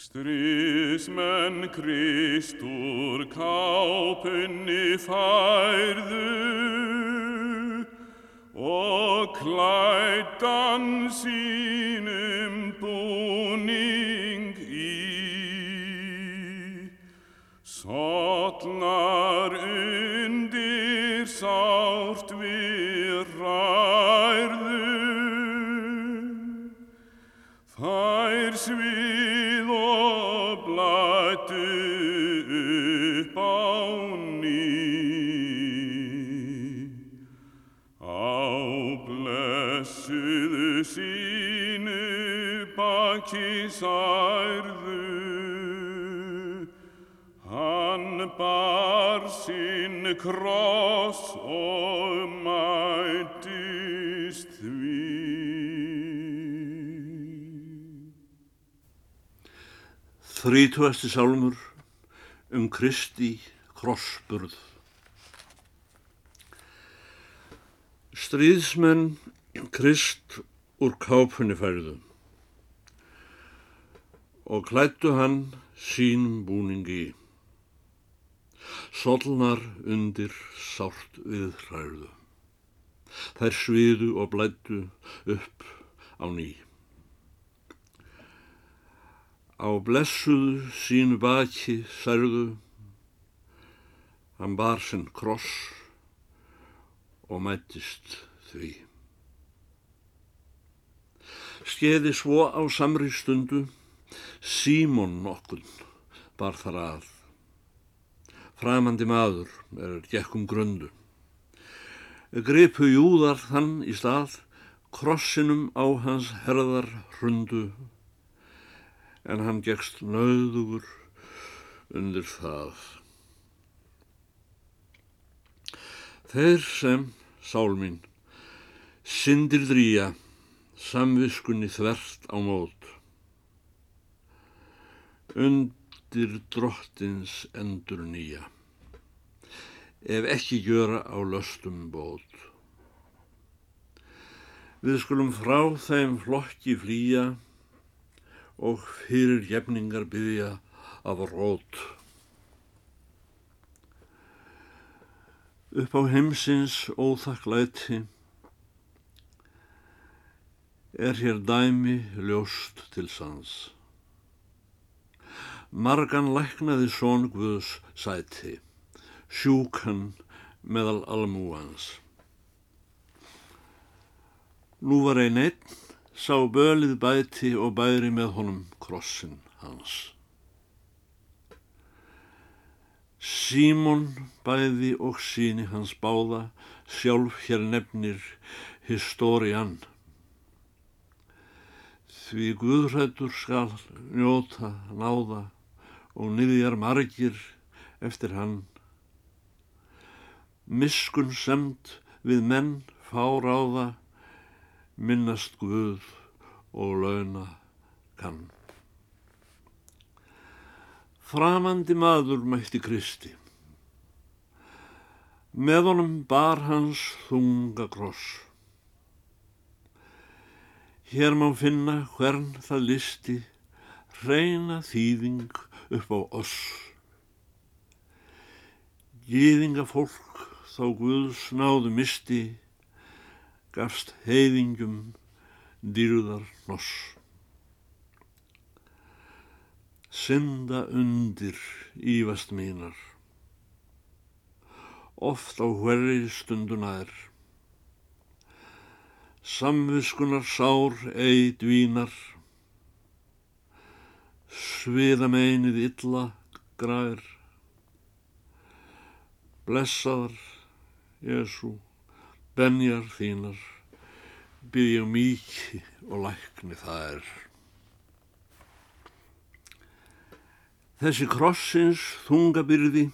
Stríðsmenn Kristur kápunni færðu og klættan sínum búning í. Sottnar undir sárt við þær svið og blættu upp á ný. Á blessuðu sínu baki særðu, hann bar sinn kross og mætist því. Þrítúasti sálmur um Kristi krossburð. Stríðsmenn Krist úr kápunni færðu og klættu hann sínum búningi. Solnar undir sárt við hræðu. Þær sviðu og blættu upp á ný. Á blessuðu sínu baki særðu, hann bar sinn kross og mættist því. Skeiði svo á samri stundu, Símon nokkun bar þar að. Framandi maður er gekkum grundu. Gripu júðar þann í stað, krossinum á hans herðar hrundu, en hann gegst nöðugur undir það. Þeir sem, sál mín, syndir drýja, samviskunni þvert á mót. Undir drottins endur nýja, ef ekki gjöra á löstum bót. Við skulum frá þeim flokki flýja og fyrir jefningar byggja af rót. Upp á heimsins óþakklæti er hér dæmi ljóst til sans. Margan læknaði són Guðs sæti, sjúkan meðal almúans. Nú var ein einn, sá bölið bæti og bæri með honum krossin hans. Símon bæði og síni hans báða, sjálf hér nefnir historian. Því Guðrætur skal njóta náða og niðjar margir eftir hann. Miskun semt við menn fáráða, minnast Guð og launa kann. Framandi maður mætti Kristi. Með honum bar hans þunga kross. Hér má finna hvern það listi, reyna þýðing upp á oss. Gýðinga fólk þá Guðs náðu misti, gafst heiðingum dýrðar noss. Synda undir ívast mínar, oft á hverri stunduna er. Samviskunar sár ei dvínar, sviða meinið illa grær. Blessaðar, Jésu, benjar þínar, byrja mýki og lækni það er. Þessi krossins þungabyrði,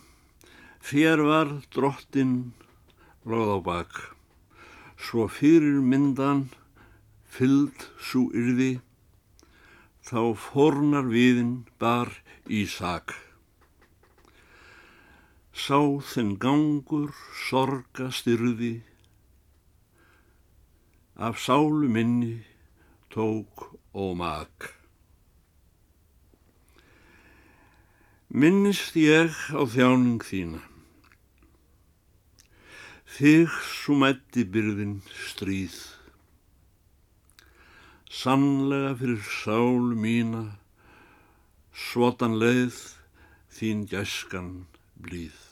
fér var drottin lagð á bak, svo fyrir myndan fylld svo yrði, þá fornar viðin bar í sak. Sá þinn gangur sorga styrði, af sálu minni tók og mak. Minnist ég á þjáning þína. Þig sumætti byrðin stríð. Sannlega fyrir sál mína, svotan leið þín gæskan blíð.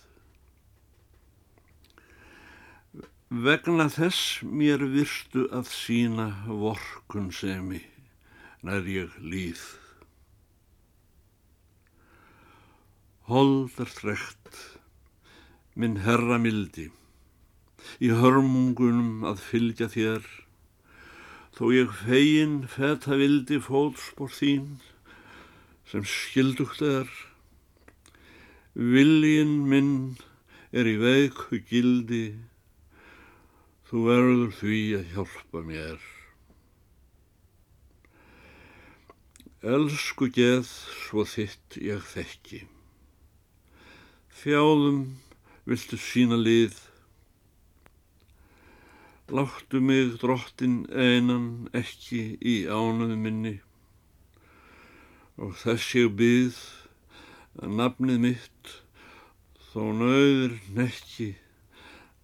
Vegna þess mér virstu að sína vorkun semi, nær ég líð. Holdar þrekt, minn herra mildi, í hörmungunum að fylgja þér, þó ég fegin feta vildi fótspór þín, sem skildugt er. Viljin minn er í veiku gildi, þú verður því að hjálpa mér. Elsku geð svo þitt ég þekki. Þjáðum viltu sína lið. Láttu mig drottin einan ekki í ánuðu minni og þess ég byð að nafnið mitt þó nöður nekki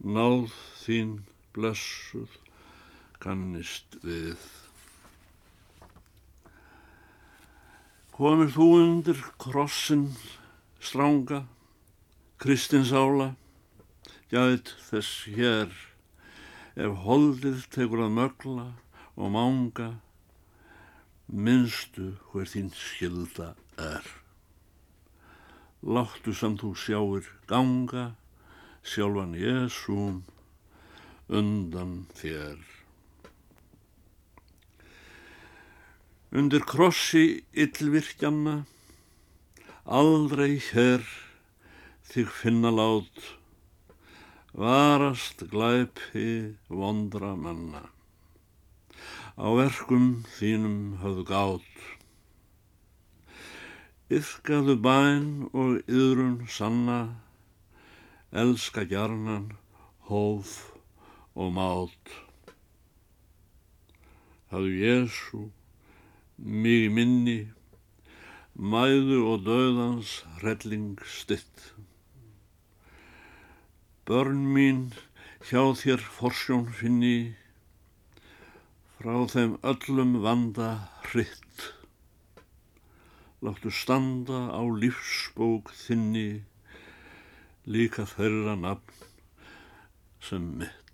náð þín blessuð kannist við. Komir þú undir krossin stránga Kristinsála, gæt þess hér, ef holdið tekur að mögla og mánga, minnstu hver þín skilda er. Láttu sem þú sjáir ganga, sjálfan Jésúm, undan þér. Undir krossi yllvirkjanna, aldrei hér, þig finna lát, varast glæpi vondra manna. Á verkum þínum höfðu gát. Yrkaðu bæn og yðrun sanna, elska gjarnan, hóf og mát. Hafðu Jésu, mig minni, mæðu og döðans hrelling stitt. Börn mín hjá þér forsjón finni, frá þeim öllum vanda hritt. Láttu standa á lífsbók þinni, líka þeirra nafn sem mitt.